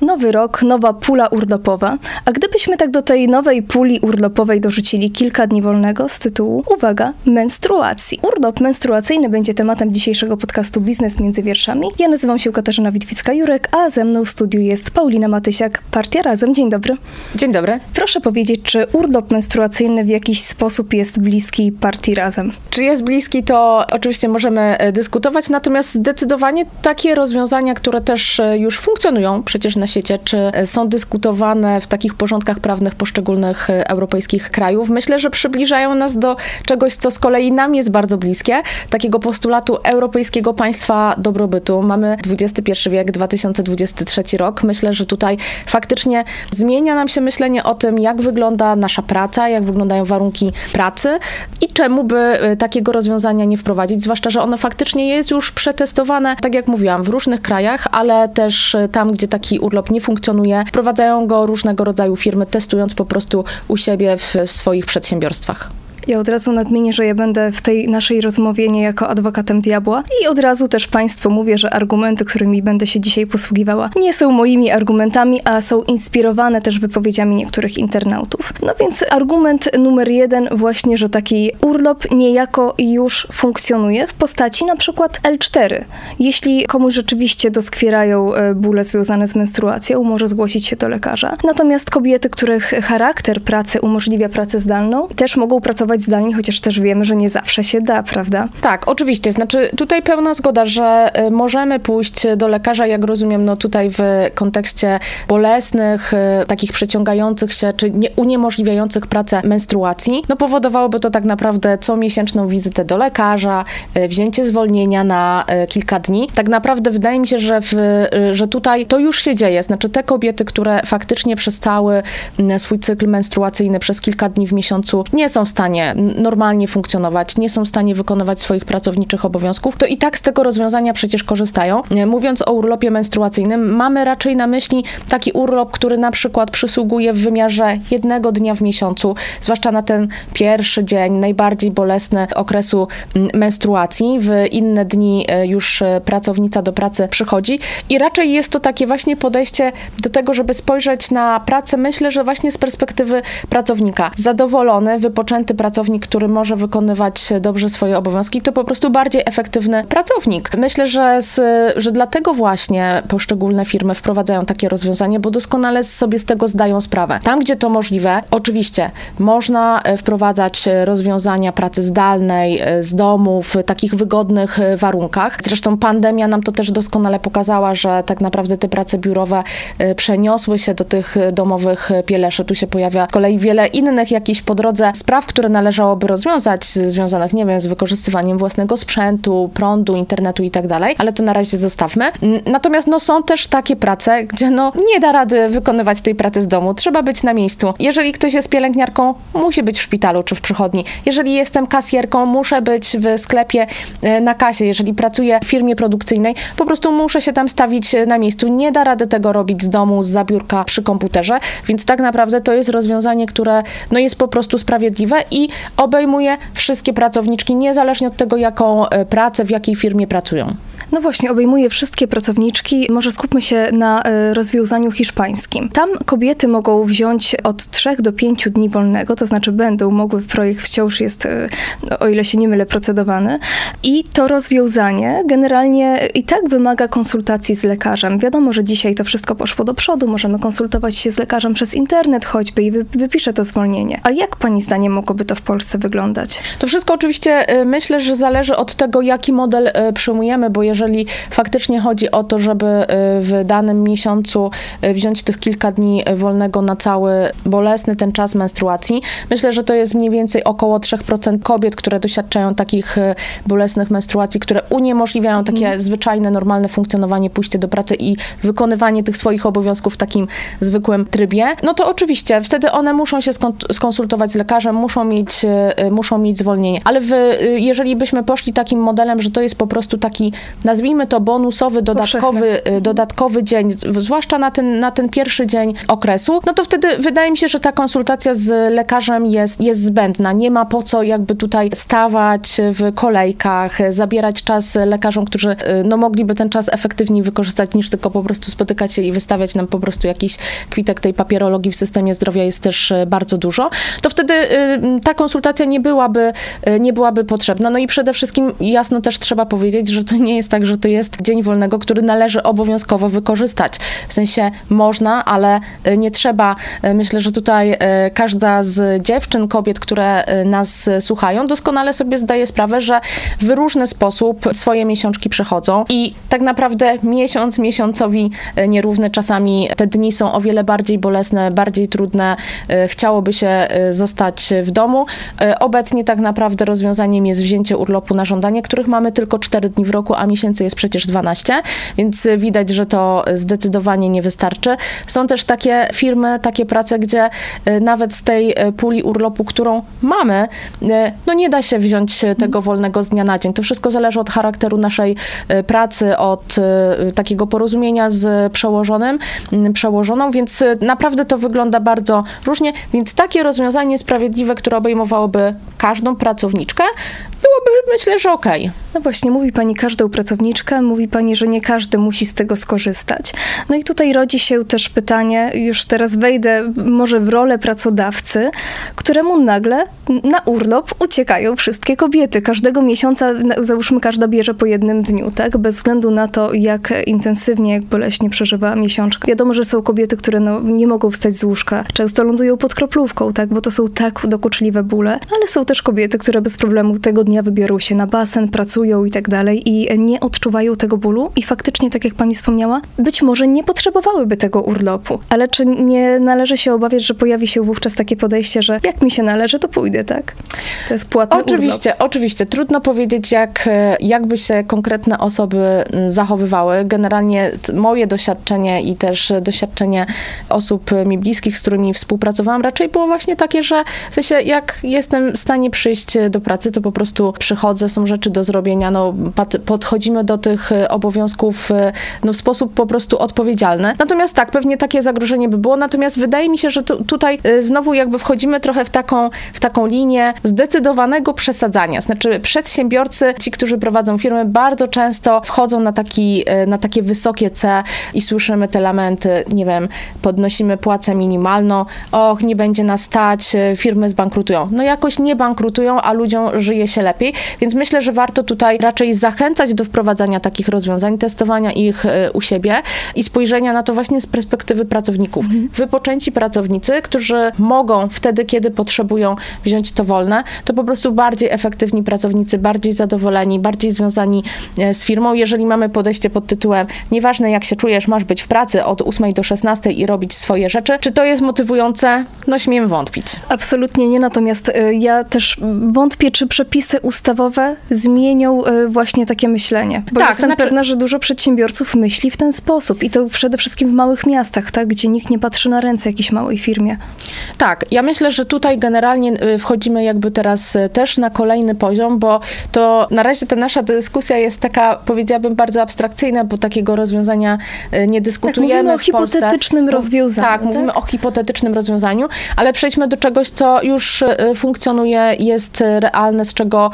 Nowy rok, nowa pula urlopowa. A gdybyśmy tak do tej nowej puli urlopowej dorzucili kilka dni wolnego z tytułu, uwaga, menstruacji. Urlop menstruacyjny będzie tematem dzisiejszego podcastu Biznes między wierszami. Ja nazywam się Katarzyna Witwicka-Jurek, a ze mną w studiu jest Paulina Matysiak, Partia Razem. Dzień dobry. Dzień dobry. Proszę powiedzieć, czy urlop menstruacyjny w jakiś sposób jest bliski Partii Razem? Czy jest bliski, to oczywiście możemy e, dyskutować, natomiast zdecydowanie takie rozwiązania, które też e, już funkcjonują przecież na na świecie, czy są dyskutowane w takich porządkach prawnych poszczególnych e, europejskich krajów. Myślę, że przybliżają nas do czegoś, co z kolei nam jest bardzo bliskie, takiego postulatu europejskiego państwa dobrobytu. Mamy XXI wiek, 2023 rok. Myślę, że tutaj faktycznie zmienia nam się myślenie o tym, jak wygląda nasza praca, jak wyglądają warunki pracy i czemu by e, takiego rozwiązania nie wprowadzić, zwłaszcza, że ono faktycznie jest już przetestowane, tak jak mówiłam, w różnych krajach, ale też e, tam, gdzie taki urlop urlop nie funkcjonuje, wprowadzają go różnego rodzaju firmy, testując po prostu u siebie w swoich przedsiębiorstwach. Ja od razu nadmienię, że ja będę w tej naszej rozmowie niejako adwokatem diabła i od razu też Państwu mówię, że argumenty, którymi będę się dzisiaj posługiwała, nie są moimi argumentami, a są inspirowane też wypowiedziami niektórych internautów. No więc argument numer jeden właśnie, że taki urlop niejako już funkcjonuje w postaci na przykład L4. Jeśli komuś rzeczywiście doskwierają e, bóle związane z menstruacją, może zgłosić się do lekarza. Natomiast kobiety, których charakter pracy umożliwia pracę zdalną, też mogą pracować pracować zdalnie, chociaż też wiemy, że nie zawsze się da, prawda? Tak, oczywiście. Znaczy tutaj pełna zgoda, że y, możemy pójść do lekarza, jak rozumiem, no tutaj w kontekście bolesnych, y, takich przeciągających się, czy nie, uniemożliwiających pracę menstruacji, no powodowałoby to tak naprawdę co miesięczną wizytę do lekarza, y, wzięcie zwolnienia na kilka dni. Tak naprawdę wydaje mi się, że, w, że tutaj to już się dzieje. Znaczy te kobiety, które faktycznie przestały swój cykl menstruacyjny przez kilka dni w miesiącu, nie są w stanie normalnie funkcjonować, nie są w stanie wykonywać swoich pracowniczych obowiązków, to i tak z tego rozwiązania przecież korzystają. Mówiąc o urlopie menstruacyjnym, mamy raczej na myśli taki urlop, który na przykład przysługuje w wymiarze jednego dnia w miesiącu, zwłaszcza na ten pierwszy dzień, najbardziej bolesny okresu menstruacji. W inne dni e, już e, pracownica do pracy przychodzi i raczej jest to takie właśnie podejście do tego, żeby spojrzeć na pracę, myślę, że właśnie z perspektywy pracownika. Zadowolony, wypoczęty pracownik, pracownik, który może wykonywać dobrze swoje obowiązki, to po prostu bardziej efektywny pracownik. Myślę, że, z, że dlatego właśnie poszczególne firmy wprowadzają takie rozwiązanie, bo doskonale sobie z tego zdają sprawę. Tam, gdzie to możliwe, oczywiście można e, wprowadzać rozwiązania pracy zdalnej, e, z domu, w takich wygodnych e, warunkach. Zresztą pandemia nam to też doskonale pokazała, że tak naprawdę te prace biurowe przeniosły się do tych domowych pieleszy. Tu się pojawia kolei wiele innych jakichś po drodze spraw, które należałoby rozwiązać, związanych, nie wiem, z wykorzystywaniem własnego sprzętu, prądu, internetu i tak dalej, ale to na razie zostawmy. Natomiast no, są też takie prace, gdzie no, nie da rady wykonywać tej pracy z domu, trzeba być na miejscu. Jeżeli ktoś jest pielęgniarką, musi być w szpitalu czy w przychodni. Jeżeli jestem kasjerką, muszę być w sklepie e, na kasie. Jeżeli pracuję w firmie produkcyjnej, po prostu muszę się tam stawić e, na miejscu. Nie da rady tego robić z domu, z zabiórka przy komputerze, więc tak naprawdę to jest rozwiązanie, które no, jest po prostu sprawiedliwe i obejmuje wszystkie pracowniczki, niezależnie od tego, jaką e, pracę, w jakiej firmie pracują. No właśnie, obejmuje wszystkie pracowniczki. Może skupmy się na e, rozwiązaniu hiszpańskim. Tam kobiety mogą wziąć od 3 do 5 dni wolnego, to znaczy będą mogły, projekt wciąż jest, e, o ile się nie mylę, procedowany. I to rozwiązanie generalnie i tak wymaga konsultacji z lekarzem. Wiadomo, że dzisiaj to wszystko poszło do przodu, możemy konsultować się z lekarzem przez internet choćby i wypisze to zwolnienie. A jak pani zdaniem mogłoby to w Polsce wyglądać? To wszystko oczywiście e, myślę, że zależy od tego, jaki model przyjmujemy, bo jeżeli jeżeli faktycznie chodzi o to, żeby y, w danym miesiącu y, wziąć tych kilka dni wolnego na cały bolesny ten czas menstruacji, myślę, że to jest mniej więcej około 3% kobiet, które doświadczają takich y, bolesnych menstruacji, które uniemożliwiają takie mm. zwyczajne, normalne funkcjonowanie, pójście do pracy i wykonywanie tych swoich obowiązków w takim zwykłym trybie, no to oczywiście wtedy one muszą się skonsultować z lekarzem, muszą mieć, muszą mieć zwolnienie. Ale w, jeżeli byśmy poszli takim modelem, że to jest po prostu taki nazwijmy to bonusowy, dodatkowy, y, dodatkowy dzień, zwłaszcza na ten, na ten pierwszy dzień okresu, no to wtedy wydaje mi się, że ta konsultacja z lekarzem jest, jest zbędna. Nie ma po co jakby tutaj stawać w kolejkach, zabierać czas lekarzom, którzy y, no, mogliby ten czas efektywniej wykorzystać niż tylko po prostu spotykać się i wystawiać nam po prostu jakiś kwitek tej papierologii w systemie zdrowia jest też y, bardzo dużo, to wtedy ta konsultacja nie byłaby, nie byłaby potrzebna. No i przede wszystkim jasno też trzeba powiedzieć, że to nie jest tak, że to jest dzień wolnego, który należy obowiązkowo wykorzystać. W sensie można, ale y, nie trzeba. Y, Myślę, że tutaj y, każda z dziewczyn, kobiet, które nas słuchają, doskonale sobie zdaje sprawę, że w różny sposób swoje miesiączki przechodzą i tak naprawdę miesiąc miesiącowi nierówny. Czasami te dni są o wiele bardziej bolesne, bardziej trudne. Chciałoby się zostać w domu. Obecnie tak naprawdę rozwiązaniem jest wzięcie urlopu na żądanie, których mamy tylko 4 dni w roku, a miesięcy jest przecież 12, więc widać, że to zdecydowanie nie wystarczy. Są też takie firmy, takie prace, gdzie y, nawet z tej y, puli urlopu, którą mamy, y, no nie da się wziąć tego wolnego z dnia na dzień. To wszystko zależy od charakteru naszej pracy, od takiego porozumienia z przełożonym, przełożoną, więc naprawdę to wygląda bardzo różnie, więc takie rozwiązanie sprawiedliwe, które obejmowałoby każdą pracowniczkę, byłoby myślę, że okej. No właśnie, mówi pani każdą pracowniczkę, mówi pani, że nie każdy musi z tego skorzystać. No i tutaj rodzi się też pytanie, już teraz wejdę może w rolę pracodawcy, któremu nagle na urlop uciekają wszystkie kobiety. Każdego miesiąca, załóżmy, każda bierze po jednym dniu, tak? Bez względu na to, jak intensywnie, jak boleśnie przeżywa miesiączka. Wiadomo, że są kobiety, które no, nie mogą wstać z łóżka. Często lądują pod kroplówką, tak? Bo to są tak dokuczliwe bóle. Ale są też kobiety, które bez problemu tego dnia wybiorą się na basen, pracują i tak dalej i nie odczuwają tego bólu. I faktycznie, tak jak pani wspomniała, być może nie potrzebowałyby tego urlopu. Ale czy nie należy się obawiać, że pojawi się wówczas takie podejście, że jak mi się należy, to pójdę, tak? To jest płatny urlop. Oczywiście, oczywiście. Trudno powiedzieć, jak, e, jak by się konkretne osoby m, zachowywały. Generalnie moje doświadczenie i też doświadczenie osób e, mi bliskich, z którymi współpracowałam, raczej było właśnie takie, że w sensie, jak jestem w stanie przyjść e, do pracy, to po prostu przychodzę, są rzeczy do zrobienia, no, pat- podchodzimy do tych e, obowiązków e, no, w sposób po prostu odpowiedzialny. Natomiast tak, pewnie takie zagrożenie by było, natomiast wydaje mi się, że tu, tutaj e, znowu jakby wchodzimy trochę w taką, w taką linię zdecydowanego przesadzania. Znaczy przedsiębiorcy, ci, którzy prowadzą firmy, bardzo często wchodzą na, taki, na takie wysokie C i słyszymy te lamenty, nie wiem, podnosimy płacę minimalną, och, nie będzie nas stać, firmy zbankrutują. No jakoś nie bankrutują, a ludziom żyje się lepiej, więc myślę, że warto tutaj raczej zachęcać do wprowadzania takich rozwiązań, testowania ich e, u siebie i spojrzenia na to właśnie z perspektywy pracowników. Wypoczęci pracownicy, którzy mogą wtedy, kiedy potrzebują wziąć to wolne, to po prostu bardziej efektywni pracownicy, bardziej zadowoleni, bardziej związani e, z firmą. Jeżeli mamy podejście pod tytułem nieważne jak się czujesz, masz być w pracy od 8 do 16 i robić swoje rzeczy, czy to jest motywujące? No śmiem wątpić. Absolutnie nie, natomiast y, ja też wątpię, czy przepisy ustawowe zmienią właśnie takie myślenie. Bo Tak, jestem znaczy- pewna, że dużo przedsiębiorców myśli w ten sposób i to przede wszystkim w małych miastach, tak, gdzie nikt nie patrzy na ręce jakiejś małej firmie. Tak, ja myślę, że tutaj generalnie y, wchodzimy jakby teraz y, też na kolejny poziom, bo to na razie ta nasza dyskusja jest taka, powiedziałabym, bardzo abstrakcyjna, bo takiego rozwiązania y, nie dyskutujemy Tak, mówimy o hipotetycznym rozwiązaniu, Tak, tak? mówimy o hipotetycznym rozwiązaniu, ale przejdźmy do czegoś, co już funkcjonuje, jest realne, z czego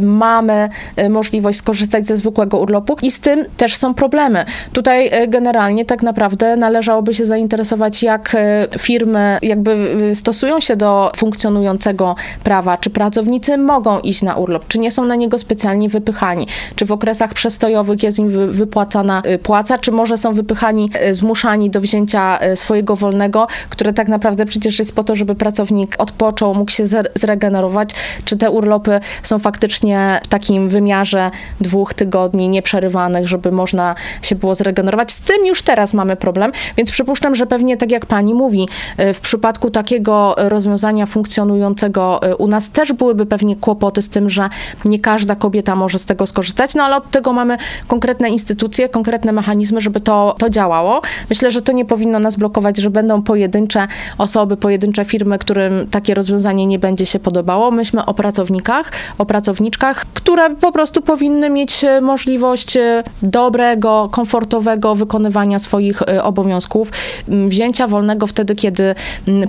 mamy możliwość skorzystać ze zwykłego urlopu i z tym też są problemy. Tutaj y, generalnie tak naprawdę należałoby się zainteresować, jak y, firmy jakby y, stosują się do funkcjonującego prawa, czy pracownicy mogą iść na urlop, czy nie są na niego specjalnie wypychani, czy w okresach przestojowych jest im wy- wypłacana płaca, czy może są wypychani, zmuszani do wzięcia swojego wolnego, które tak naprawdę przecież jest po to, żeby pracownik odpoczął, mógł się zre- zregenerować, czy te urlopy są faktycznie w takim wymiarze dwóch tygodni nieprzerywanych, żeby można się było zregenerować. Z tym już teraz mamy problem, więc przypuszczam, że pewnie tak jak pani mówi, y, w przypadku takiego rozwiązania funkcjonującego y, u nas też byłyby pewnie kłopoty z tym, że nie każda kobieta może z tego skorzystać, no ale od tego mamy konkretne instytucje, konkretne mechanizmy, żeby to, to działało. Myślę, że to nie powinno nas blokować, że będą pojedyncze osoby, pojedyncze firmy, którym takie rozwiązanie nie będzie się podobało. Myślmy o pracownikach, o pracowniczkach, które po prostu powinny mieć e, możliwość e, dobrego, komfortowego wykonywania swoich e, obowiązków, wzięcia wolnego wtedy, kiedy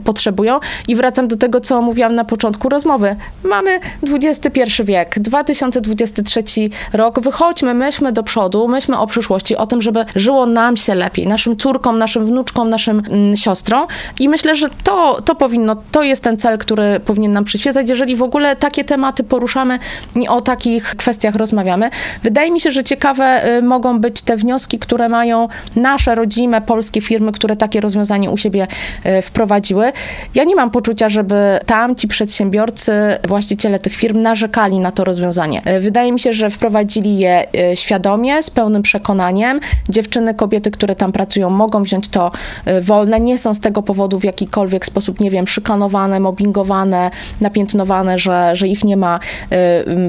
potrzebują. I wracam do tego, co mówiłam na początku rozmowy. Mamy XXI wiek, 2023 rok, wychodźmy, myślmy do przodu, myślmy o przyszłości, o tym, żeby żyło nam się lepiej, naszym córkom, naszym wnuczkom, naszym siostrom. I myślę, że to, to powinno, to jest ten cel, który powinien nam przyświecać, jeżeli w ogóle takie tematy poruszamy i o takich kwestiach rozmawiamy. Wydaje się, że ciekawe y, mogą być te wnioski, które mają nasze rodzime polskie firmy, które takie rozwiązanie u siebie y, wprowadziły. Ja nie mam poczucia, żeby tam ci przedsiębiorcy, właściciele tych firm narzekali na to rozwiązanie. Y, Wydaje mi się, że wprowadzili je świadomie, z pełnym przekonaniem. Dziewczyny, kobiety, które tam pracują, mogą wziąć to wolne. Nie są z tego powodu w jakikolwiek sposób, nie wiem, szykanowane, mobbingowane, napiętnowane, że, że ich nie ma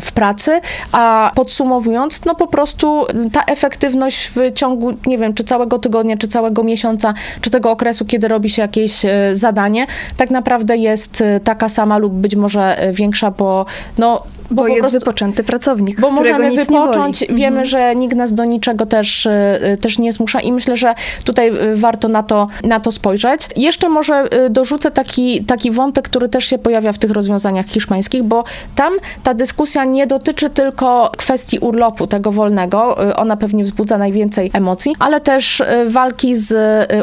w pracy. A podsumowując, no po prostu ta efektywność w ciągu, nie wiem, czy całego tygodnia, czy całego miesiąca, czy tego okresu, kiedy robi się jakieś y, zadanie, tak naprawdę jest y, taka sama lub być może y, większa, bo no Bo, po jest prostu- wypoczęty pracownik, bo którego możemy wypocząć, wiemy, Mhm. że nikt nas do niczego też, y, y, też nie zmusza i myślę, że tutaj y, warto na to, na to spojrzeć. Jeszcze może dorzucę taki, taki wątek, który też się pojawia w tych rozwiązaniach hiszpańskich, bo tam ta dyskusja nie dotyczy tylko kwestii urlopu, tego wolnego, ona pewnie wzbudza najwięcej emocji, ale też walki z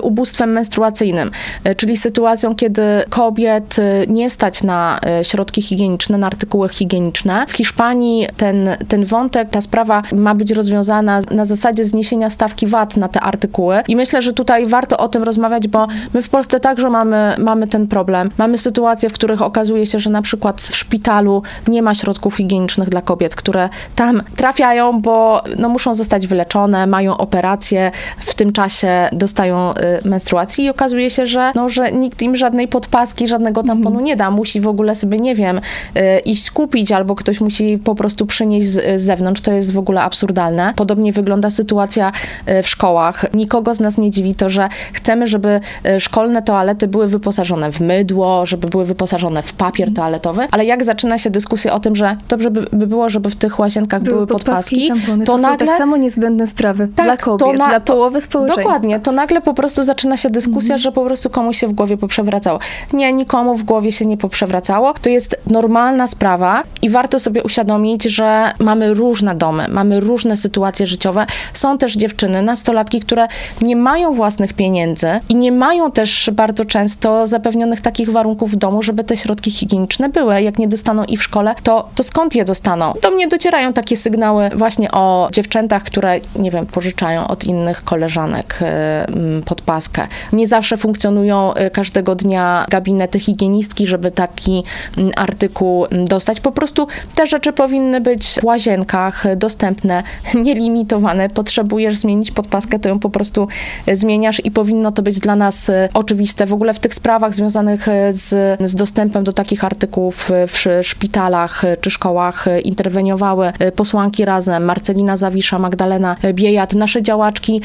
ubóstwem menstruacyjnym, czyli sytuacją, kiedy kobiet nie stać na środki higieniczne, na artykuły higieniczne. W Hiszpanii ten, ten wątek, ta sprawa ma być rozwiązana na zasadzie zniesienia stawki VAT na te artykuły i myślę, że tutaj warto o tym rozmawiać, bo my w Polsce także mamy, mamy ten problem. Mamy sytuacje, w których okazuje się, że na przykład w szpitalu nie ma środków higienicznych dla kobiet, które tam trafiają, bo no, muszą zostać wyleczone, mają operacje, w tym czasie dostają y, menstruacji i okazuje się, że, no, że nikt im żadnej podpaski, żadnego tamponu nie da. Musi w ogóle sobie, nie wiem, y, iść kupić albo ktoś musi po prostu przynieść z, z zewnątrz. To jest w ogóle absurdalne. Podobnie wygląda sytuacja y, w szkołach. Nikogo z nas nie dziwi to, że chcemy, żeby y, szkolne toalety były wyposażone w mydło, żeby były wyposażone w papier toaletowy, ale jak zaczyna się dyskusja o tym, że dobrze by, by było, żeby w tych łazienkach były, Były podpaski i tampony. To, to są nagle tak samo niezbędne sprawy Tak, dla kobiet, na- dla połowy społeczeństwa. Dokładnie, to nagle po prostu zaczyna się dyskusja, że po prostu komuś się w głowie poprzewracało. Nie, nikomu w głowie się nie poprzewracało. To jest normalna sprawa i warto sobie uświadomić, że mamy różne domy, mamy różne sytuacje życiowe. Są też dziewczyny, nastolatki, które nie mają własnych pieniędzy i nie mają też bardzo często zapewnionych takich warunków w domu, żeby te środki higieniczne były. Jak nie dostaną i w szkole, to, to skąd je dostaną? Do mnie docierają takie sygnały właśnie o dziewczętach, które, nie wiem, pożyczają od innych koleżanek e, m, podpaskę. Nie zawsze funkcjonują e, każdego dnia gabinety higienistki, żeby taki m, artykuł m, dostać. Po prostu te rzeczy powinny być w łazienkach dostępne, nielimitowane. Potrzebujesz zmienić podpaskę, to ją po prostu e, zmieniasz i powinno to być dla nas e, oczywiste. W ogóle w tych sprawach związanych e, z, z dostępem do takich artykułów w sz- szpitalach czy szkołach interweniowały posłanki razem, Marcelina Zawisza, Magdalena Biejat. Nasze działaczki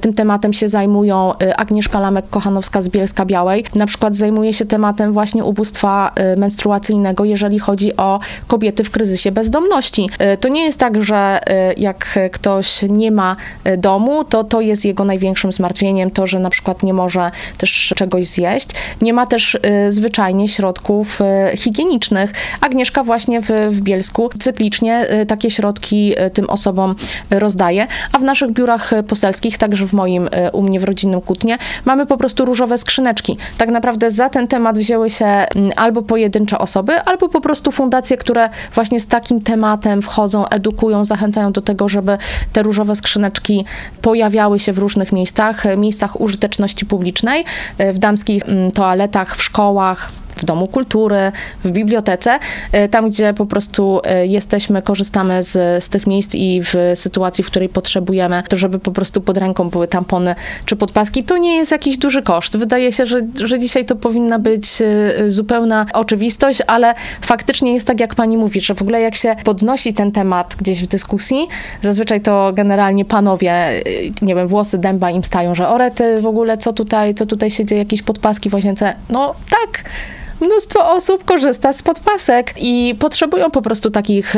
tym tematem się zajmują. Agnieszka Lamek-Kochanowska z Bielska-Białej na przykład zajmuje się tematem właśnie ubóstwa menstruacyjnego, jeżeli chodzi o kobiety w kryzysie bezdomności. E, To nie jest tak, że e, jak ktoś nie ma e, domu, to to jest jego największym zmartwieniem, to, że na przykład nie może też czegoś zjeść. Nie ma też zwyczajnie środków higienicznych. Agnieszka właśnie w, w Bielsku cyklicznie takie środki tym osobom rozdaje, a w naszych biurach poselskich, także w moim, u mnie w rodzinnym Kutnie, mamy po prostu różowe skrzyneczki. Tak naprawdę za ten temat wzięły się albo pojedyncze osoby, albo po prostu fundacje, które właśnie z takim tematem wchodzą, edukują, zachęcają do tego, żeby te różowe skrzyneczki pojawiały się w różnych miejscach, e, miejscach użyteczności publicznej, e, w damskich mm, toaletach, w szkołach, w Domu Kultury, w bibliotece, e, tam gdzie po prostu e, jesteśmy, korzystamy z, z tych miejsc i w sytuacji, w której potrzebujemy, to żeby po prostu pod ręką były tampony czy podpaski, to nie jest jakiś duży koszt. Wydaje się, że, że dzisiaj to powinna być e, zupełna oczywistość, ale faktycznie jest tak, jak pani mówi, że w ogóle jak się podnosi ten temat gdzieś w dyskusji, zazwyczaj to generalnie panowie, nie wiem, włosy dęba im stają, że orety w ogóle, co tutaj, co tutaj się dzieje, jakieś podpaski w łazience. No tak, mnóstwo osób korzysta z podpasek i potrzebują po prostu takich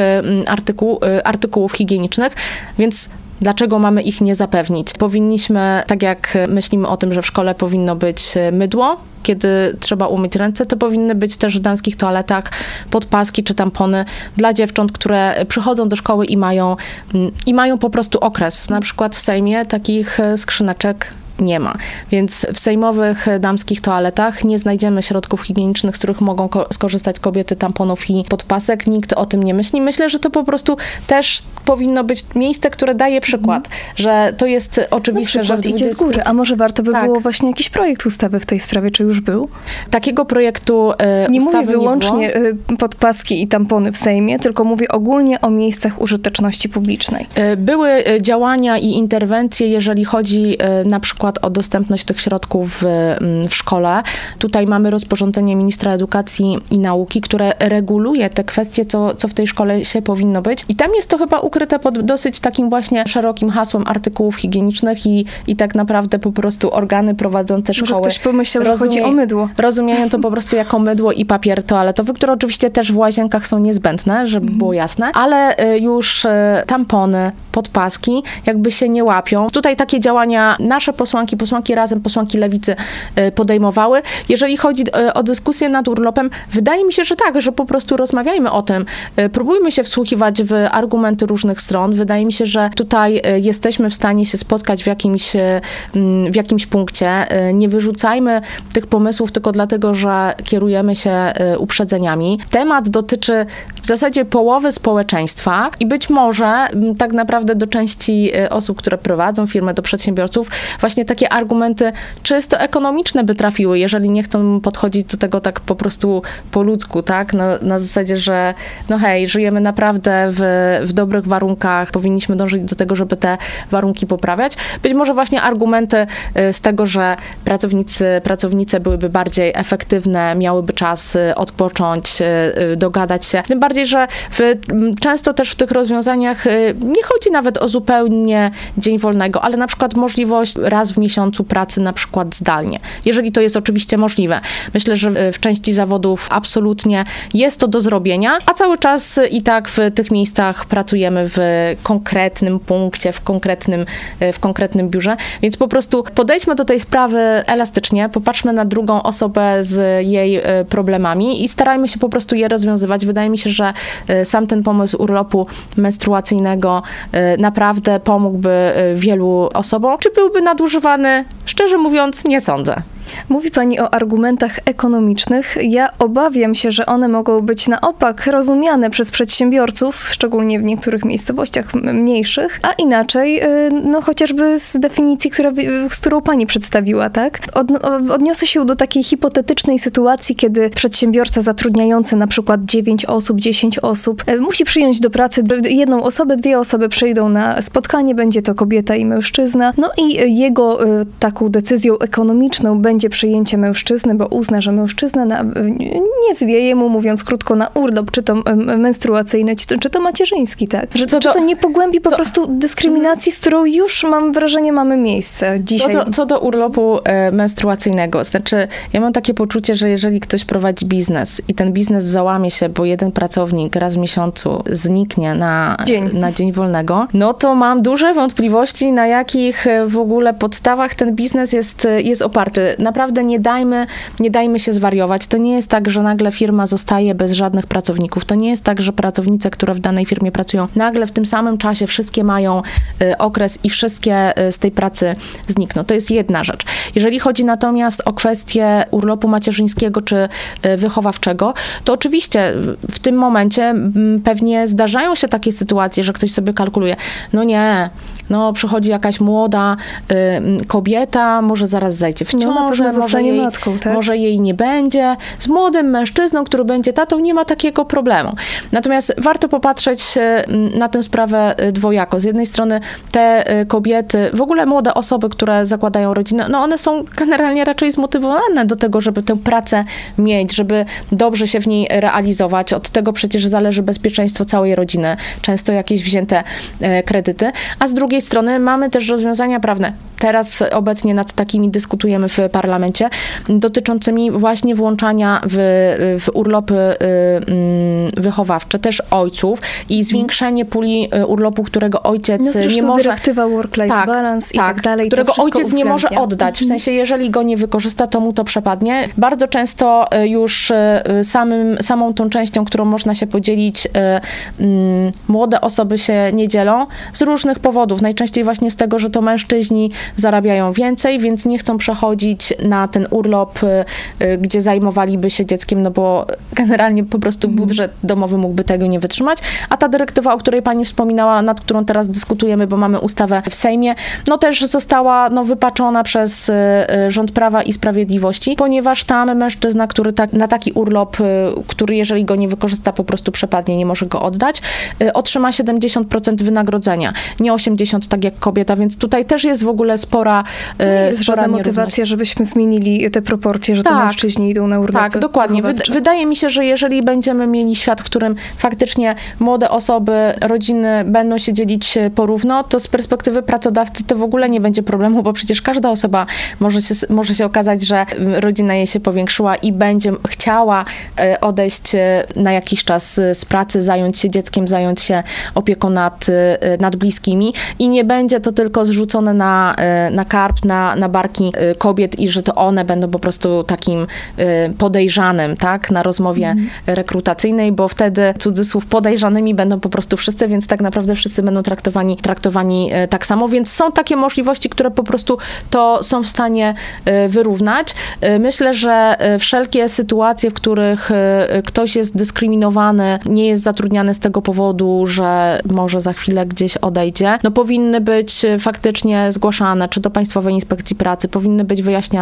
artykuł, y, artykułów higienicznych, więc Dlaczego mamy ich nie zapewnić? Powinniśmy, tak jak myślimy o tym, że w szkole powinno być mydło, kiedy trzeba umyć ręce, to powinny być też w damskich toaletach podpaski czy tampony dla dziewcząt, które przychodzą do szkoły i mają, i mają po prostu okres. Na przykład w Sejmie takich skrzyneczek nie ma. Więc w sejmowych damskich toaletach nie znajdziemy środków higienicznych, z których mogą ko- skorzystać kobiety, tamponów i podpasek. Nikt o tym nie myśli. Myślę, że to po prostu też powinno być miejsce, które daje przykład, mm. że to jest oczywiste, no, że w 20... idzie z góry, a może warto by tak. było właśnie jakiś projekt ustawy w tej sprawie, czy już był? Takiego projektu y, Nie mówię wyłącznie nie y, podpaski i tampony w Sejmie, tylko mówię ogólnie o miejscach użyteczności publicznej. Były działania i interwencje, jeżeli chodzi y, na przykład przykład o dostępność tych środków w, mm, w szkole. Tutaj mamy rozporządzenie ministra edukacji i nauki, które reguluje te kwestie, co, co w tej szkole się powinno być. I tam jest to chyba ukryte pod dosyć takim właśnie szerokim hasłem artykułów higienicznych i, i tak naprawdę po prostu organy prowadzące szkoły. Może ktoś pomyślał, że rozumie, chodzi o mydło. Rozumieją to po prostu jako mydło i papier toaletowy, które oczywiście też w łazienkach są niezbędne, żeby mhm. było jasne, ale y, już y, tampony, podpaski jakby się nie łapią. Tutaj takie działania nasze posłanki posłanki, posłanki razem, posłanki lewicy e, podejmowały. Jeżeli chodzi e, o dyskusję nad urlopem, wydaje mi się, że tak, że po prostu rozmawiajmy o tym. E, próbujmy się wsłuchiwać w argumenty różnych stron. Wydaje mi się, że tutaj jesteśmy w stanie się spotkać w jakimś, w jakimś punkcie. Nie wyrzucajmy tych pomysłów tylko dlatego, że kierujemy się uprzedzeniami. Temat dotyczy w zasadzie połowy społeczeństwa i być może tak naprawdę do części osób, które prowadzą firmę, do przedsiębiorców, właśnie takie argumenty czysto ekonomiczne by trafiły, jeżeli nie chcą podchodzić do tego tak po prostu po ludzku, tak? Na, na zasadzie, że no hej, żyjemy naprawdę w, w dobrych warunkach, powinniśmy dążyć do tego, żeby te warunki poprawiać. Być może właśnie argumenty y, z tego, że pracownicy, pracownice byłyby bardziej efektywne, miałyby czas y, odpocząć, y, dogadać się. Tym bardziej, że w, często też w tych rozwiązaniach nie chodzi nawet o zupełnie dzień wolnego, ale na przykład możliwość raz w w miesiącu pracy na przykład zdalnie, jeżeli to jest oczywiście możliwe. Myślę, że w części zawodów absolutnie jest to do zrobienia, a cały czas i tak w tych miejscach pracujemy w konkretnym punkcie, w konkretnym, w konkretnym biurze, więc po prostu podejdźmy do tej sprawy elastycznie, popatrzmy na drugą osobę z jej e, problemami i starajmy się po prostu je rozwiązywać. Wydaje mi się, że e, sam ten pomysł urlopu menstruacyjnego e, naprawdę pomógłby wielu osobom. Czy byłby nadużywany Szczerze mówiąc, nie sądzę. Mówi Pani o argumentach ekonomicznych. Ja obawiam się, że one mogą być na opak rozumiane przez przedsiębiorców, szczególnie w niektórych miejscowościach mniejszych, a inaczej, y, no chociażby z definicji, która, z którą Pani przedstawiła, tak? Od, odniosę się do takiej hipotetycznej sytuacji, kiedy przedsiębiorca zatrudniający na przykład 9 osób, 10 osób y, musi przyjąć do pracy jedną osobę, dwie osoby przyjdą na spotkanie, będzie to kobieta i mężczyzna, no i jego y, taką decyzją ekonomiczną będzie będzie przyjęcie mężczyzny, bo uzna, że mężczyzna na, nie zwieje mu, mówiąc krótko, na urlop, czy to menstruacyjny, czy to, macierzyński, tak? Że, czy to nie pogłębi po co? prostu dyskryminacji, z którą już mam wrażenie mamy miejsce dzisiaj. Co do, co do urlopu e, menstruacyjnego, znaczy ja mam takie poczucie, że jeżeli ktoś prowadzi biznes i ten biznes załamie się, bo jeden pracownik raz w miesiącu zniknie na dzień, na dzień wolnego, no to mam duże wątpliwości, na jakich w ogóle podstawach ten biznes jest, jest oparty naprawdę nie dajmy, nie dajmy się zwariować. To nie jest tak, że nagle firma zostaje bez żadnych pracowników. To nie jest tak, że pracownice, które w danej firmie pracują, nagle w tym samym czasie wszystkie mają y, okres i wszystkie y, z tej pracy znikną. To jest jedna rzecz. Jeżeli chodzi natomiast o kwestię urlopu macierzyńskiego czy y, wychowawczego, to oczywiście w tym momencie pewnie zdarzają się takie sytuacje, że ktoś sobie kalkuluje, no nie, no przychodzi jakaś młoda y, kobieta, może zaraz zajdzie w ciążę, no, może, jej, matką, tak? może jej nie będzie. Z młodym mężczyzną, który będzie tatą, nie ma takiego problemu. Natomiast warto popatrzeć y, na tę sprawę y, dwojako. Z jednej strony te y, kobiety, w ogóle młode osoby, które zakładają rodzinę, no one są generalnie raczej zmotywowane do tego, żeby tę pracę mieć, żeby dobrze się w niej realizować. Od tego przecież zależy bezpieczeństwo całej rodziny, często jakieś wzięte kredyty, a z drugiej strony mamy też rozwiązania prawne. Teraz obecnie nad takimi dyskutujemy w parlamencie parlamencie, dotyczącymi właśnie włączania w, w urlopy y, mm, wychowawcze też ojców i zwiększenie puli y, urlopu, którego ojciec No nie może... dyrektywa work-life balance i tak dalej. to Którego ojciec nie może uwzględnia. oddać. W sensie, jeżeli go nie wykorzysta, to mu to przepadnie. Bardzo często y, już samym, samą tą częścią, którą można się podzielić, mm, młode osoby się nie dzielą z różnych powodów. Najczęściej właśnie z tego, że to mężczyźni zarabiają więcej, więc nie chcą przechodzić na ten urlop, y, y, gdzie zajmowaliby się dzieckiem, no bo generalnie po prostu budżet domowy mógłby tego nie wytrzymać. A ta dyrektywa, o której pani wspominała, nad którą teraz dyskutujemy, bo mamy ustawę w Sejmie, no też została no, wypaczona przez y, rząd Prawa i Sprawiedliwości, ponieważ tam mężczyzna, który tak, na taki urlop, który jeżeli go nie wykorzysta, po prostu przepadnie, nie może go oddać, otrzyma 70% wynagrodzenia, nie 80% tak jak kobieta, więc tutaj też jest w ogóle spora, Nie jest spora żadna motywacja, żebyśmy zmienili te proporcje, że to Tak. mężczyźni idą na urlopy Tak, dokładnie. Wychowawcze. wydaje mi się, że jeżeli będziemy mieli świat, w którym faktycznie młode osoby, rodziny będą się dzielić e, porówno, to z perspektywy pracodawcy to w ogóle nie będzie problemu, bo przecież każda osoba może się, może się okazać, że rodzina jej się powiększyła i będzie chciała e, odejść e, na jakiś czas z pracy, zająć się dzieckiem, zająć się opieką nad, nad bliskimi i nie będzie to tylko zrzucone na, na karp, na, na barki kobiet i że to one będą po prostu takim e, podejrzanym, tak, na rozmowie rekrutacyjnej, bo wtedy cudzysłów podejrzanymi będą po prostu wszyscy, więc tak naprawdę wszyscy będą traktowani, traktowani e, tak samo, więc są takie możliwości, które po prostu to są w stanie e, wyrównać. Myślę, że wszelkie sytuacje, w których ktoś jest dyskryminowany, nie jest zatrudniany z tego powodu, że może za chwilę gdzieś odejdzie, no powinny być faktycznie zgłaszane, czy do Państwowej Inspekcji Pracy, powinny być wyjaśniane.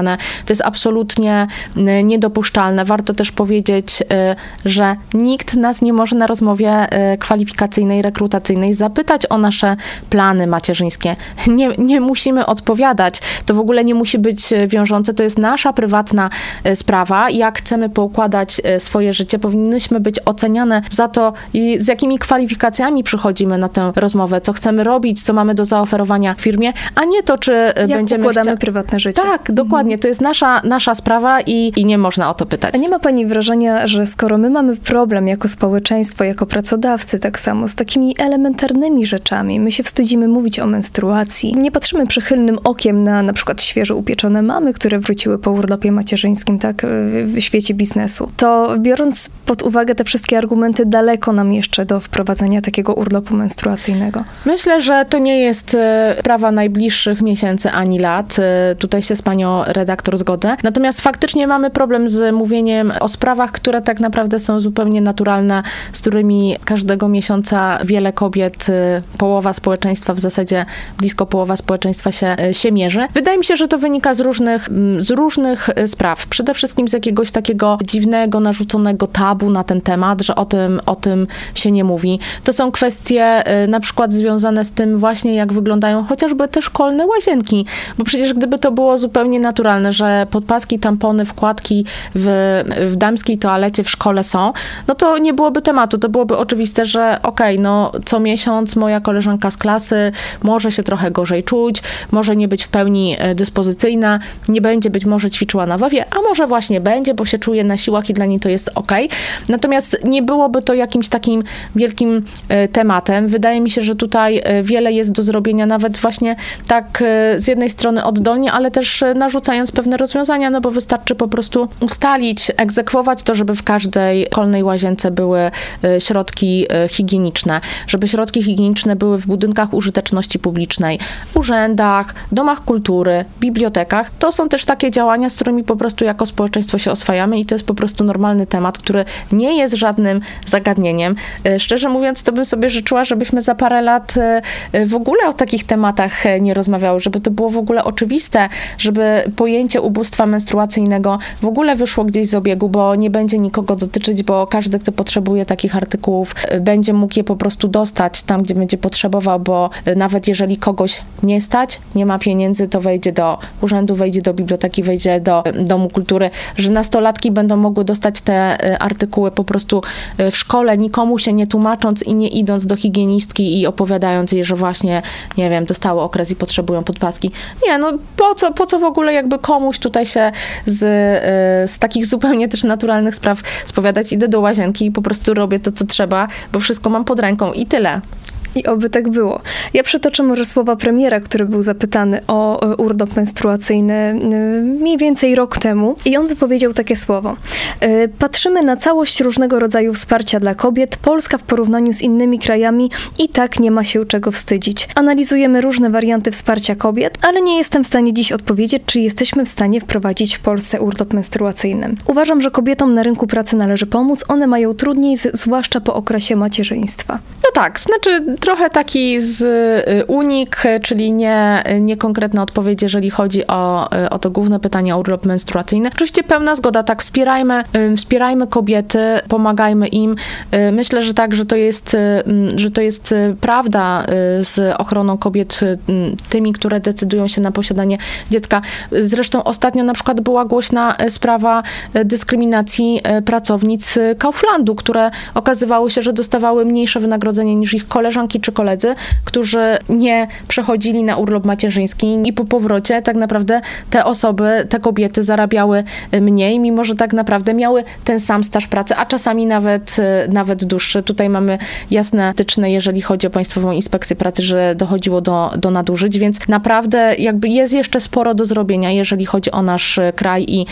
To jest absolutnie e, niedopuszczalne. Warto też powiedzieć, e, że nikt nas nie może na rozmowie e, kwalifikacyjnej, rekrutacyjnej zapytać o nasze plany macierzyńskie. Nie, nie musimy odpowiadać. To w ogóle nie musi być wiążące. To jest nasza prywatna sprawa. Jak chcemy poukładać swoje życie, powinnyśmy być oceniane za to, z jakimi kwalifikacjami przychodzimy na tę rozmowę, co chcemy robić, co mamy do zaoferowania firmie, a nie to, czy Jak będziemy układamy chcia- prywatne życie. Tak, dokładnie. To jest nasza, nasza sprawa i, i nie można o to pytać. A nie ma pani wrażenia, że skoro my mamy problem jako społeczeństwo, jako pracodawcy, tak samo z takimi elementarnymi rzeczami, my się wstydzimy mówić o menstruacji, nie patrzymy przychylnym okiem na na przykład świeżo upieczone mamy, które wróciły po urlopie macierzyńskim, tak, w, w świecie biznesu, to biorąc pod uwagę te wszystkie argumenty, daleko nam jeszcze do wprowadzenia takiego urlopu menstruacyjnego. Myślę, że to nie jest e, sprawa najbliższych miesięcy ani lat. E, Tutaj się z panią redaktor zgodzę. Natomiast faktycznie mamy problem z mówieniem o sprawach, które tak naprawdę są zupełnie naturalne, z którymi każdego miesiąca wiele kobiet, e, połowa społeczeństwa, w zasadzie blisko połowa społeczeństwa się, e, się mierzy. Wydaje mi się, że to wynika z różnych, mm, z różnych e, spraw. Przede wszystkim z jakiegoś takiego dziwnego, narzuconego tabu na ten temat, że o tym, o tym się nie mówi. To są kwestie y, na przykład związane z tym właśnie, jak wyglądają chociażby te szkolne łazienki, bo przecież gdyby to było zupełnie naturalne, że podpaski, tampony, wkładki w, w damskiej toalecie w szkole są, no to nie byłoby tematu, to byłoby oczywiste, że okej, no co miesiąc moja koleżanka z klasy może się trochę gorzej czuć, może nie być w pełni e, dyspozycyjna, nie będzie być może ćwiczyła na wawie, a może właśnie będzie, bo się czuje na siłach i dla niej to jest ok. Natomiast nie byłoby to jakimś takim wielkim e, tematem. Wydaje mi się, że tutaj e, wiele jest do zrobienia, nawet właśnie tak z jednej strony oddolnie, ale też e, narzucając pewne rozwiązania, no bo wystarczy po prostu ustalić, egzekwować to, żeby w każdej szkolnej łazience były e, środki e, higieniczne, żeby środki higieniczne były w budynkach użyteczności publicznej, urzędach, domach kultury, bibliotekach. To są też takie działania, z którymi po prostu jako społeczeństwo się oswajamy i to jest po prostu normalny temat, który nie jest żadnym zagadnieniem. E, Szczerze mówiąc, to bym sobie życzyła, żebyśmy za parę lat w ogóle o takich tematach nie rozmawiały, żeby to było w ogóle oczywiste, żeby pojęcie ubóstwa menstruacyjnego w ogóle wyszło gdzieś z obiegu, bo nie będzie nikogo dotyczyć, bo każdy, kto potrzebuje takich artykułów, e, będzie mógł je po prostu dostać tam, gdzie będzie potrzebował, bo e, nawet jeżeli kogoś nie stać, nie ma pieniędzy, to wejdzie do urzędu, wejdzie do biblioteki, wejdzie do e, domu kultury, że nastolatki będą mogły dostać te artykuły po prostu w szkole, nikomu się nie tłumacząc i nie idąc do higienistki i opowiadając jej, że właśnie, nie wiem, dostały okres i potrzebują podpaski. Nie, no po co, po co w ogóle jakby jakby komuś tutaj się z, y, z takich zupełnie też naturalnych spraw spowiadać, idę do łazienki i po prostu robię to, co trzeba, bo wszystko mam pod ręką i tyle. I oby tak było. Ja przytoczę może słowa premiera, który był zapytany o e, urlop menstruacyjny e, mniej więcej rok temu. I on wypowiedział takie słowo. E, Patrzymy na całość różnego rodzaju wsparcia dla kobiet. Polska w porównaniu z innymi krajami i tak nie ma się czego wstydzić. Analizujemy różne warianty wsparcia kobiet, ale nie jestem w stanie dziś odpowiedzieć, czy jesteśmy w stanie wprowadzić w Polsce urlop menstruacyjny. Uważam, że kobietom na rynku pracy należy pomóc. One mają trudniej, zwłaszcza po okresie macierzyństwa. No tak, znaczy trochę taki z y, unik, czyli nie, nie konkretna odpowiedź, jeżeli chodzi o, y, o to główne pytanie o urlop menstruacyjny. Oczywiście pełna zgoda, tak, wspierajmy, wspierajmy kobiety, pomagajmy im. Y, Myślę, że tak, że to jest, że to jest prawda z ochroną kobiet, tymi, które decydują się na posiadanie dziecka. Zresztą ostatnio na przykład była głośna sprawa dyskryminacji pracownic Kauflandu, które okazywało się, że dostawały mniejsze wynagrodzenie niż ich koleżanki czy koledzy, którzy nie przechodzili na urlop macierzyński i po powrocie tak naprawdę te osoby, te kobiety zarabiały y, mniej, mimo że tak naprawdę miały ten sam staż pracy, a czasami nawet, y, nawet dłuższy. Tutaj mamy jasne wytyczne, jeżeli chodzi o Państwową Inspekcję Pracy, że dochodziło do, do nadużyć, więc naprawdę jakby jest jeszcze sporo do zrobienia, jeżeli chodzi o nasz y, kraj i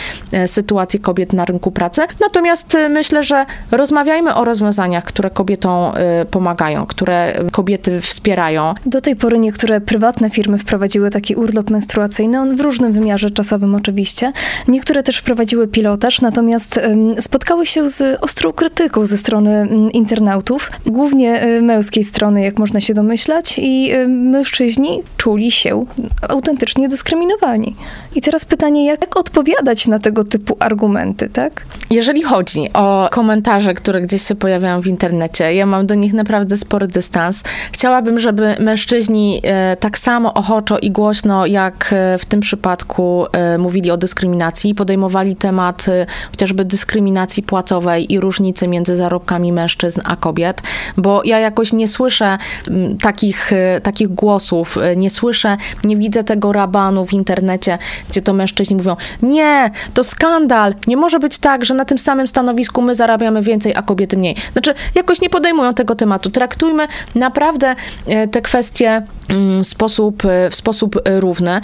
sytuację kobiet na rynku pracy. Natomiast myślę, że rozmawiajmy o rozwiązaniach, które kobietom y, pomagają, które kobiety wspierają. Do tej pory niektóre prywatne firmy wprowadziły taki urlop menstruacyjny, on w różnym wymiarze czasowym oczywiście. Niektóre też wprowadziły pilotaż, natomiast spotkały się z ostrą krytyką ze strony internautów, głównie e, męskiej strony, jak można się domyślać, i mężczyźni czuli się autentycznie dyskryminowani. I teraz pytanie, jak odpowiadać na tego typu argumenty, tak? Jeżeli chodzi o komentarze, które gdzieś się pojawiają w internecie, ja mam do nich naprawdę spory dystans. Chciałabym, żeby mężczyźni e, tak samo ochoczo i głośno, jak e, w tym przypadku e, mówili o dyskryminacji, podejmowali temat chociażby dyskryminacji płacowej i różnicy między zarobkami mężczyzn a kobiet, bo ja jakoś nie słyszę takich, takich głosów, nie słyszę, nie widzę tego rabanu w internecie, gdzie to mężczyźni mówią, nie, to skandal, nie może być tak, że na tym samym stanowisku my zarabiamy więcej, a kobiety mniej. Znaczy, jakoś nie podejmują tego tematu. Traktujmy naprawdę e, te kwestie mm, w sposób, e, w sposób e, równy.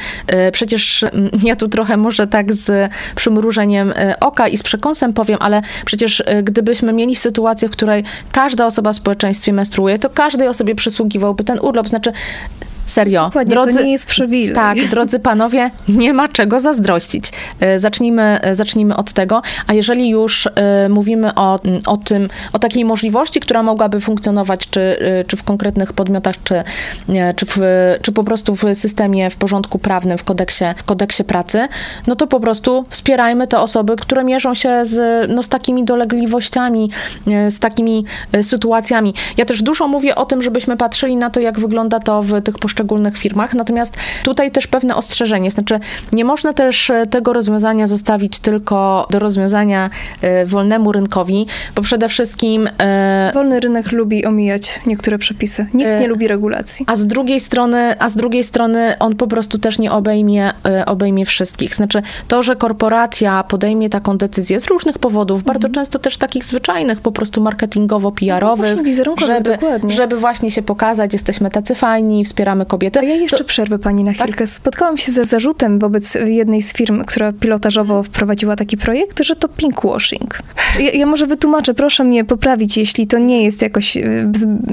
Przecież mm, ja tu trochę może tak z przymrużeniem oka i z przekąsem powiem, ale przecież gdybyśmy mieli sytuację, w której każda osoba w społeczeństwie menstruuje, to każdej osobie przysługiwałby ten urlop. Znaczy, serio, Dokładnie, drodzy, to nie jest przywilej. tak, drodzy panowie, nie ma czego zazdrościć. E, Zacznijmy, e, zacznijmy od tego, a jeżeli już e, mówimy o, o tym, o takiej możliwości, która mogłaby funkcjonować, czy, czy w konkretnych podmiotach, czy, czy, w, czy po prostu w systemie, w porządku prawnym, w kodeksie, w kodeksie pracy, no to po prostu wspierajmy te osoby, które mierzą się z, no, z takimi dolegliwościami, z takimi sytuacjami. Ja też dużo mówię o tym, żebyśmy patrzyli na to, jak wygląda to w tych poszczególnych firmach, natomiast tutaj też pewne ostrzeżenie, znaczy nie można też e, tego rozwiązania zostawić tylko do rozwiązania e, wolnemu rynkowi, bo przede wszystkim e, Wolny rynek lubi omijać niektóre przepisy. Nikt nie lubi regulacji. a z drugiej strony, a z drugiej strony on po prostu też nie obejmie, obejmie wszystkich. Znaczy to, że korporacja podejmie taką decyzję z różnych powodów, bardzo często też takich zwyczajnych, po prostu marketingowo-PR-owych, No żeby, dokładnie. żeby właśnie się pokazać, jesteśmy tacy fajni, wspieramy kobiety. A ja jeszcze To- przerwę pani na Tak? chwilkę. Spotkałam się ze zarzutem wobec jednej z firm, która pilotażowo wprowadziła taki projekt, że to pinkwashing. Ja, ja może wytłumaczę, proszę mnie poprawić, jeśli to nie jest jakoś e,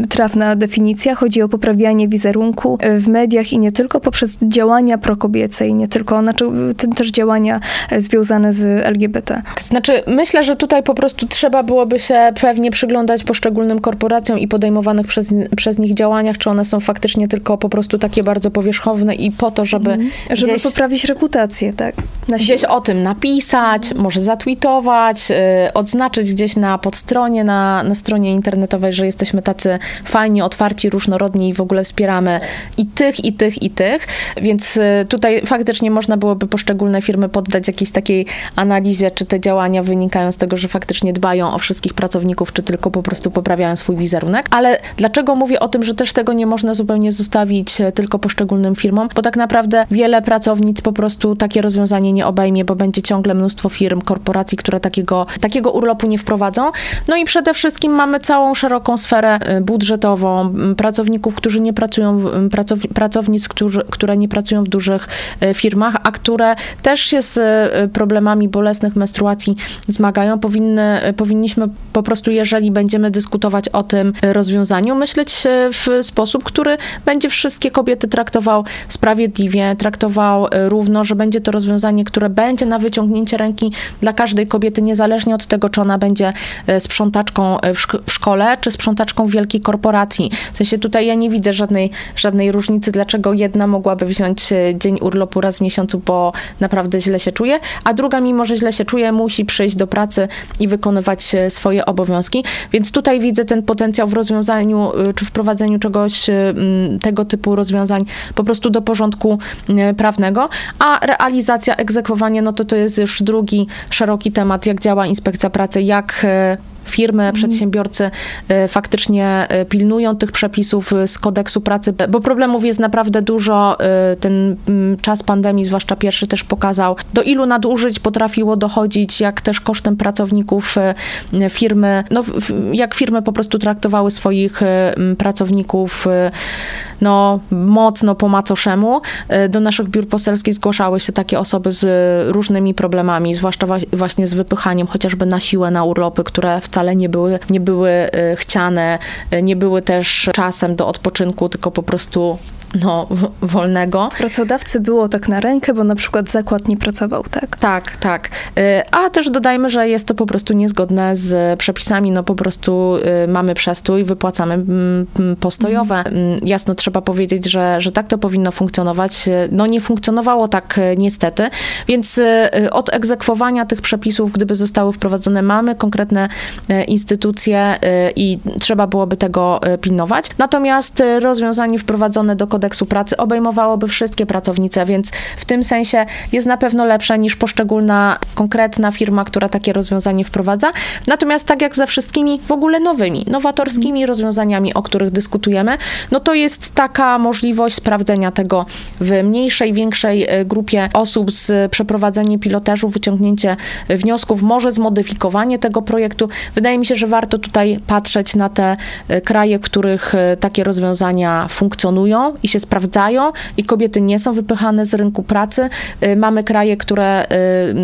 trafna definicja. Chodzi o poprawianie wizerunku e, w mediach i nie tylko poprzez działania prokobiece i nie tylko, znaczy e, te- też działania związane z LGBT. Znaczy, myślę, że tutaj po prostu trzeba byłoby się pewnie przyglądać poszczególnym korporacjom i podejmowanych przez, przez nich działaniach, czy one są faktycznie tylko po prostu takie bardzo powierzchowne i po to, żeby, Żeby gdzieś, poprawić reputację, tak? Na gdzieś o tym napisać, może zatweetować, y, odznaczyć gdzieś na podstronie, na, na stronie internetowej, że jesteśmy tacy fajni, otwarci, różnorodni i w ogóle wspieramy i tych, i tych, i tych. Więc y, tutaj faktycznie można byłoby poszczególne firmy poddać jakiejś takiej analizie, czy te działania wynikają z tego, że faktycznie dbają o wszystkich pracowników, czy tylko po prostu poprawiają swój wizerunek. Ale dlaczego mówię o tym, że też tego nie można zupełnie zostawić ułatwić e, tylko poszczególnym firmom, bo tak naprawdę wiele pracownic po prostu takie rozwiązanie nie obejmie, bo będzie ciągle mnóstwo firm, korporacji, które takiego, takiego urlopu nie wprowadzą. No i przede wszystkim mamy całą szeroką sferę e, budżetową, pracowników, którzy nie pracują, pracow, pracownic, którzy, które nie pracują w dużych firmach, a które też się z problemami bolesnych menstruacji zmagają. Powinny, powinniśmy po prostu, jeżeli będziemy dyskutować o tym rozwiązaniu, myśleć w sposób, który będzie wszystkie kobiety traktował sprawiedliwie, traktował równo, że będzie to rozwiązanie, które będzie na wyciągnięcie ręki dla każdej kobiety, niezależnie od tego, czy ona będzie sprzątaczką w, szk- w szkole, czy sprzątaczką w wielkiej korporacji. W sensie tutaj ja nie widzę żadnej, żadnej różnicy, dlaczego jedna mogłaby wziąć dzień urlopu raz w miesiącu, bo naprawdę źle się czuje, a druga, mimo że źle się czuje, musi przyjść do pracy i wykonywać swoje obowiązki. Więc tutaj widzę ten potencjał w rozwiązaniu, czy wprowadzeniu czegoś, tego typu rozwiązań po prostu do porządku y, prawnego, a realizacja, egzekwowanie, no to to jest już drugi szeroki temat, jak działa inspekcja pracy, jak firmy, mhm. przedsiębiorcy faktycznie pilnują tych przepisów z kodeksu pracy, bo problemów jest naprawdę dużo. Ten mm, czas pandemii, zwłaszcza pierwszy, też pokazał, do ilu nadużyć potrafiło dochodzić, jak też kosztem pracowników firmy, no jak firmy po prostu traktowały swoich pracowników no mocno po macoszemu. Do naszych biur poselskich zgłaszały się takie osoby z różnymi problemami, zwłaszcza właśnie z wypychaniem chociażby na siłę na urlopy, które wcale wcale nie były, nie były y, chciane, y, nie były też czasem do odpoczynku, tylko po prostu no, wolnego. Pracodawcy było tak na rękę, bo na przykład zakład nie pracował, tak? Tak, tak. Y, a też dodajmy, że jest to po prostu niezgodne z przepisami, no po prostu y, mamy przestój, wypłacamy mm, mm, postojowe. Mm. Jasno trzeba powiedzieć, że, że tak to powinno funkcjonować. No nie funkcjonowało tak y, niestety, więc od egzekwowania tych przepisów, gdyby zostały wprowadzone, mamy konkretne instytucje i trzeba byłoby tego pilnować. Natomiast rozwiązanie wprowadzone do kodeksu pracy obejmowałoby wszystkie pracownice, więc w tym sensie jest na pewno lepsze niż poszczególna konkretna firma, która takie rozwiązanie wprowadza. Natomiast tak jak ze wszystkimi w ogóle nowymi, nowatorskimi rozwiązaniami, o których dyskutujemy, no to jest taka możliwość sprawdzenia tego w mniejszej, większej e, grupie osób z przeprowadzenie pilotażu, wyciągnięcie wniosków, może zmodyfikowanie tego projektu. Wydaje mi się, że warto tutaj patrzeć na te e, kraje, w których e, takie rozwiązania funkcjonują i się sprawdzają i kobiety nie są wypychane z rynku pracy. Y, mamy kraje, które,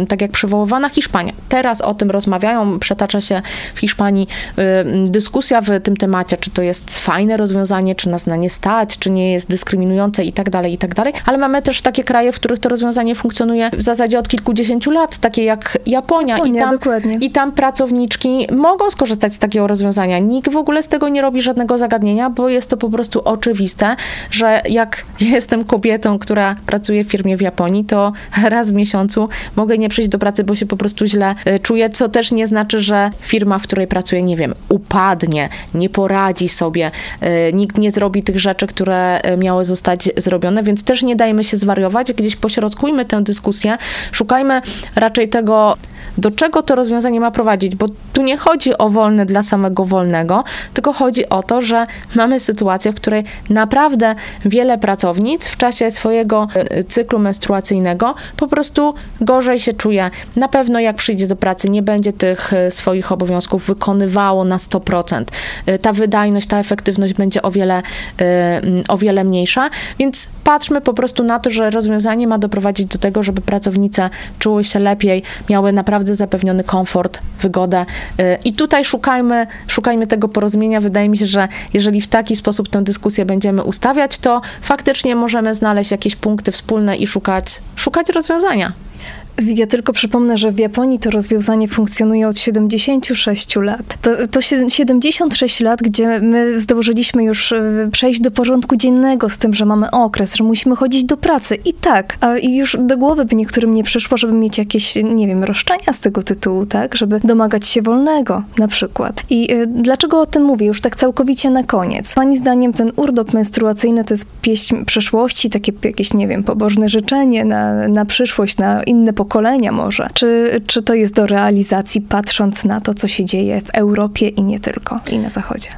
y, tak jak przywoływana Hiszpania, teraz o tym rozmawiają, przetacza się w Hiszpanii y, dyskusja w tym temacie, czy to jest fajne rozwiązanie, czy nas na nie stać, czy nie jest dyskryminujące i tak dalej, i tak dalej. Ale mamy też takie kraje, w których to rozwiązanie funkcjonuje w zasadzie od kilkudziesięciu lat, takie jak Japonia. Japonia I, tam, dokładnie. I tam pracowniczki mogą skorzystać z takiego rozwiązania. Nikt w ogóle z tego nie robi żadnego zagadnienia, bo jest to po prostu oczywiste, że jak jestem kobietą, która pracuje w firmie w Japonii, to raz w miesiącu mogę nie przyjść do pracy, bo się po prostu źle e, czuję, co też nie znaczy, że firma, w której pracuję, nie wiem, upadnie, nie poradzi sobie, e, nikt nie zrobi tych rzeczy, które e, miały zostać zrobione, więc też nie dajmy się zwariować, gdzieś pośrodkujmy tę dyskusję, szukajmy raczej tego, do czego to rozwiązanie ma prowadzić, bo tu nie chodzi o wolne dla samego wolnego, tylko chodzi o to, że mamy sytuację, w której naprawdę wiele pracownic w czasie swojego e, cyklu menstruacyjnego po prostu gorzej się czuje. Na pewno jak przyjdzie do pracy, nie będzie tych e, swoich obowiązków wykonywało na 100%. E, ta wydajność, ta efektywność będzie o wiele, o wiele mniejsza, więc patrzmy po prostu na to, że rozwiązanie ma doprowadzić do tego, żeby pracownice czuły się lepiej, miały naprawdę zapewniony komfort, wygodę. I tutaj szukajmy, szukajmy tego porozumienia. Wydaje mi się, że jeżeli w taki sposób tę dyskusję będziemy ustawiać, to faktycznie możemy znaleźć jakieś punkty wspólne i szukać, szukać rozwiązania. Ja tylko przypomnę, że w Japonii to rozwiązanie funkcjonuje od 76 lat. To, to 76 lat, gdzie my zdążyliśmy już e, przejść do porządku dziennego z tym, że mamy okres, że musimy chodzić do pracy. I tak, a już do głowy by niektórym nie przyszło, żeby mieć jakieś, nie wiem, roszczenia z tego tytułu, tak? Żeby domagać się wolnego na przykład. I y, dlaczego o tym mówię? Już tak całkowicie na koniec. Pani zdaniem ten urlop menstruacyjny to jest pieśń przeszłości, takie jakieś, nie wiem, pobożne życzenie na, na przyszłość, na inne pokolenia może. Czy, czy to jest do realizacji, patrząc na to, co się dzieje w Europie i nie tylko, i na Zachodzie?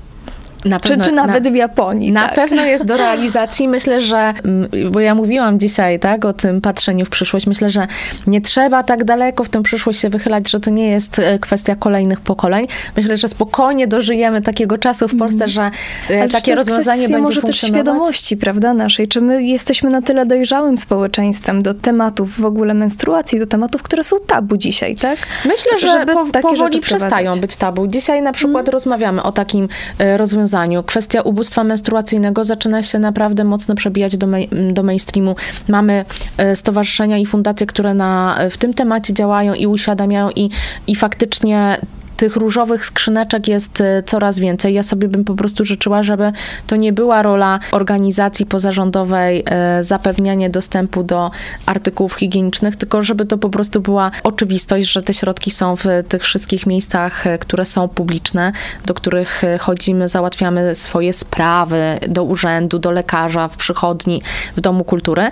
Na czy, pewno- czy nawet na- w Japonii. Na tak. pewno jest do realizacji. Myślę, że, mm, bo ja mówiłam dzisiaj tak, o tym patrzeniu w przyszłość, myślę, że nie trzeba tak daleko w tę przyszłość się wychylać, że to nie jest e, kwestia kolejnych pokoleń. Myślę, że spokojnie dożyjemy takiego czasu w Polsce, że e, Mhm. Ale czy takie rozwiązanie będzie może też świadomości, prawda, naszej. Czy my jesteśmy na tyle dojrzałym społeczeństwem do tematów w ogóle menstruacji, do tematów, które są tabu dzisiaj, tak? Myślę, że Żeby po, takie powoli rzeczy przestają. Mhm. być tabu. Dzisiaj na przykład rozmawiamy o takim e, rozwiązaniu. Kwestia ubóstwa menstruacyjnego zaczyna się naprawdę mocno przebijać do, do mainstreamu. Mamy e, stowarzyszenia i fundacje, które na, w tym temacie działają i uświadamiają i, i faktycznie tych różowych skrzyneczek jest e, coraz więcej. Ja sobie bym po prostu życzyła, żeby to nie była rola organizacji pozarządowej e, zapewnianie dostępu do artykułów higienicznych, tylko żeby to po prostu była oczywistość, że te środki są w tych wszystkich miejscach, e, które są publiczne, do których chodzimy, załatwiamy swoje sprawy do urzędu, do lekarza, w przychodni, w domu kultury.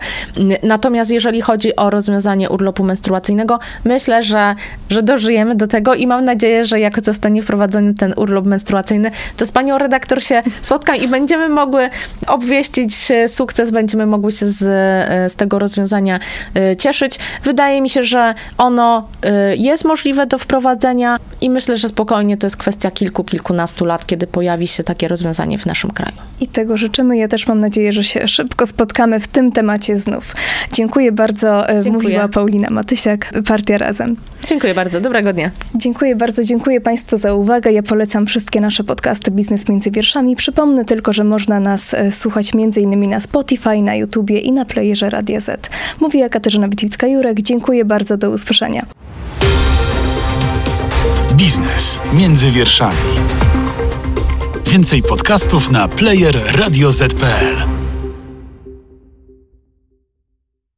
Natomiast jeżeli chodzi o rozwiązanie urlopu menstruacyjnego, myślę, że, że dożyjemy do tego i mam nadzieję, że jak zostanie wprowadzony ten urlop menstruacyjny, to z panią redaktor się spotkam i będziemy mogły obwieścić e, sukces, będziemy mogły się z, e, z tego rozwiązania e, cieszyć. Wydaje mi się, że ono jest możliwe do wprowadzenia i myślę, że spokojnie to jest kwestia kilku, kilkunastu lat, kiedy pojawi się takie rozwiązanie w naszym kraju. I tego życzymy. Ja też mam nadzieję, że się szybko spotkamy w tym temacie znów. Dziękuję bardzo. Dziękuję. Mówiła Paulina Matysiak, Partia Razem. Dziękuję bardzo, dobrego dnia. Dziękuję bardzo, dziękuję Państwu za uwagę. Ja polecam wszystkie nasze podcasty Biznes Między Wierszami. Przypomnę tylko, że można nas e, słuchać m.in. na Spotify, na YouTubie i na playerze Radia Z. Mówiła Katarzyna Witwicka-Jurek. Dziękuję bardzo, do usłyszenia. Biznes między wierszami. Więcej podcastów na player radioz.pl.